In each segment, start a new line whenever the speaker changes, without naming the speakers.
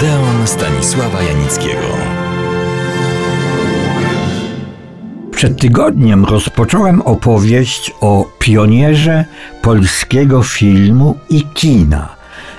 Odeon Stanisława Janickiego.
Przed tygodniem rozpocząłem opowieść o pionierze polskiego filmu i kina.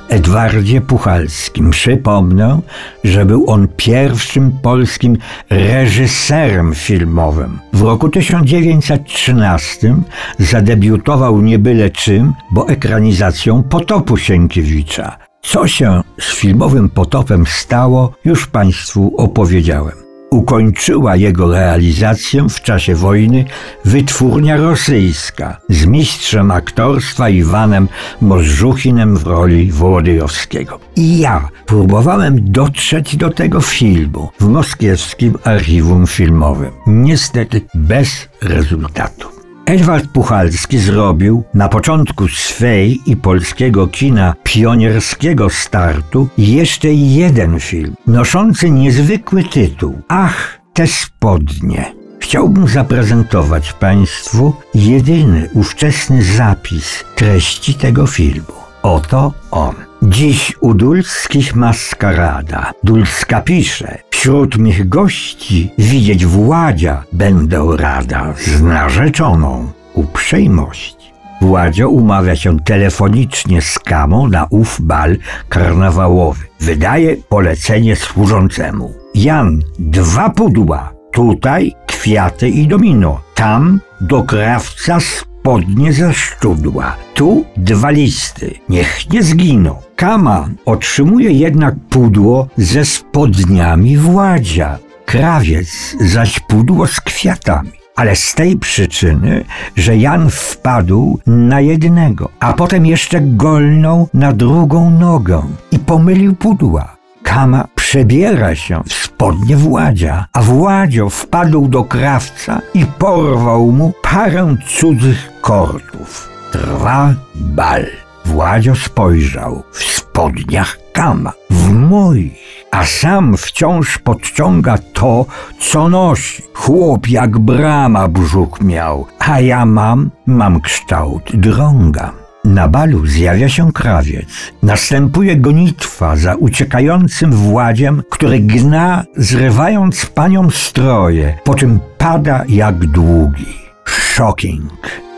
Edwardzie Puchalskim. Przypomnę, że był on pierwszym polskim reżyserem filmowym. W roku 1913 zadebiutował nie byle czym, bo ekranizacją Potopu Sienkiewicza. Co się z filmowym potopem stało, już Państwu opowiedziałem. Ukończyła jego realizację w czasie wojny wytwórnia rosyjska z mistrzem aktorstwa Iwanem Morzuchinem w roli Wołodyjowskiego. I ja próbowałem dotrzeć do tego filmu w moskiewskim archiwum filmowym. Niestety bez rezultatu. Edward Puchalski zrobił na początku swej i polskiego kina pionierskiego startu jeszcze jeden film, noszący niezwykły tytuł Ach, te spodnie. Chciałbym zaprezentować Państwu jedyny ówczesny zapis treści tego filmu. Oto on. Dziś u Dulskich maskarada. Dulska pisze, wśród mych gości widzieć Władzia będę rada z narzeczoną uprzejmość. Władzio umawia się telefonicznie z Kamą na ów bal karnawałowy. Wydaje polecenie służącemu. Jan, dwa pudła. Tutaj kwiaty i domino. Tam do krawca spodnie ze szczudła. Tu dwa listy. Niech nie zginą. Kama otrzymuje jednak pudło ze spodniami Władzia. Krawiec zaś pudło z kwiatami ale z tej przyczyny, że Jan wpadł na jednego, a potem jeszcze golnął na drugą nogę i pomylił pudła. Kama przebiera się w spodnie Władzia, a Władzio wpadł do krawca i porwał mu parę cudzych kordów. Trwa bal. Władzio spojrzał w spodniach Kama, w moich, a sam wciąż podciąga to, co nosi. Chłop jak brama brzuch miał, a ja mam, mam kształt drąga. Na balu zjawia się krawiec. Następuje gonitwa za uciekającym władziem, który gna, zrywając paniom stroje, po czym pada jak długi. Shocking,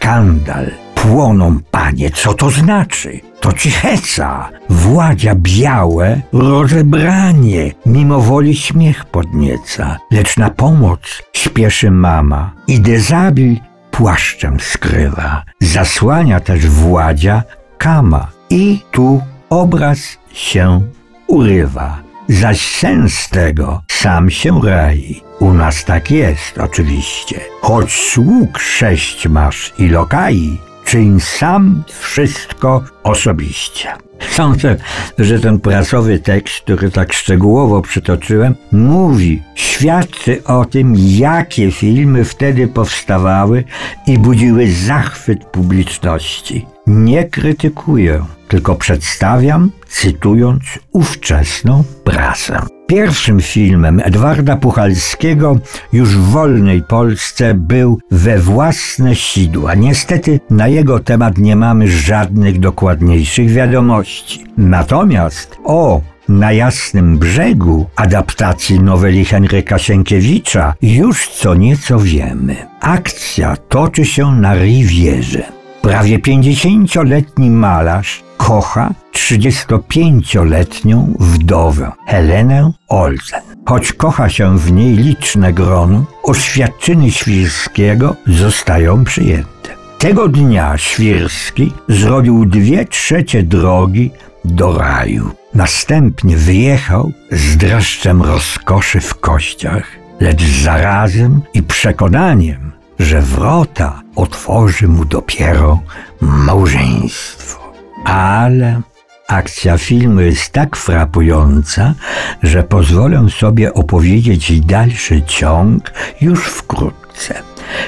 skandal, płoną panie, co to znaczy? To cicheca, władzia białe, rozebranie, mimo woli śmiech podnieca, lecz na pomoc śpieszy mama i dezabil płaszczem skrywa. Zasłania też władzia kama i tu obraz się urywa. Zaś sens tego sam się rai. U nas tak jest oczywiście. Choć sług sześć masz i lokai, czyń sam wszystko osobiście. Sądzę, że ten prasowy tekst, który tak szczegółowo przytoczyłem, mówi, świadczy o tym, jakie filmy wtedy powstawały i budziły zachwyt publiczności. Nie krytykuję, tylko przedstawiam, cytując ówczesną prasę. Pierwszym filmem Edwarda Puchalskiego już w wolnej Polsce był We własne sidła. Niestety na jego temat nie mamy żadnych dokładniejszych wiadomości. Natomiast o na jasnym brzegu adaptacji noweli Henryka Sienkiewicza już co nieco wiemy. Akcja toczy się na Rivierze. Prawie 50-letni malarz kocha 35-letnią wdowę Helenę Olsen. Choć kocha się w niej liczne grono, oświadczyny Świrskiego zostają przyjęte. Tego dnia Świrski zrobił dwie trzecie drogi do raju. Następnie wyjechał z dreszczem rozkoszy w kościach, lecz zarazem i przekonaniem, że wrota otworzy mu dopiero małżeństwo. Ale akcja filmu jest tak frapująca, że pozwolę sobie opowiedzieć dalszy ciąg już wkrótce.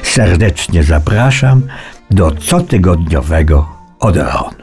Serdecznie zapraszam do cotygodniowego Odeonu.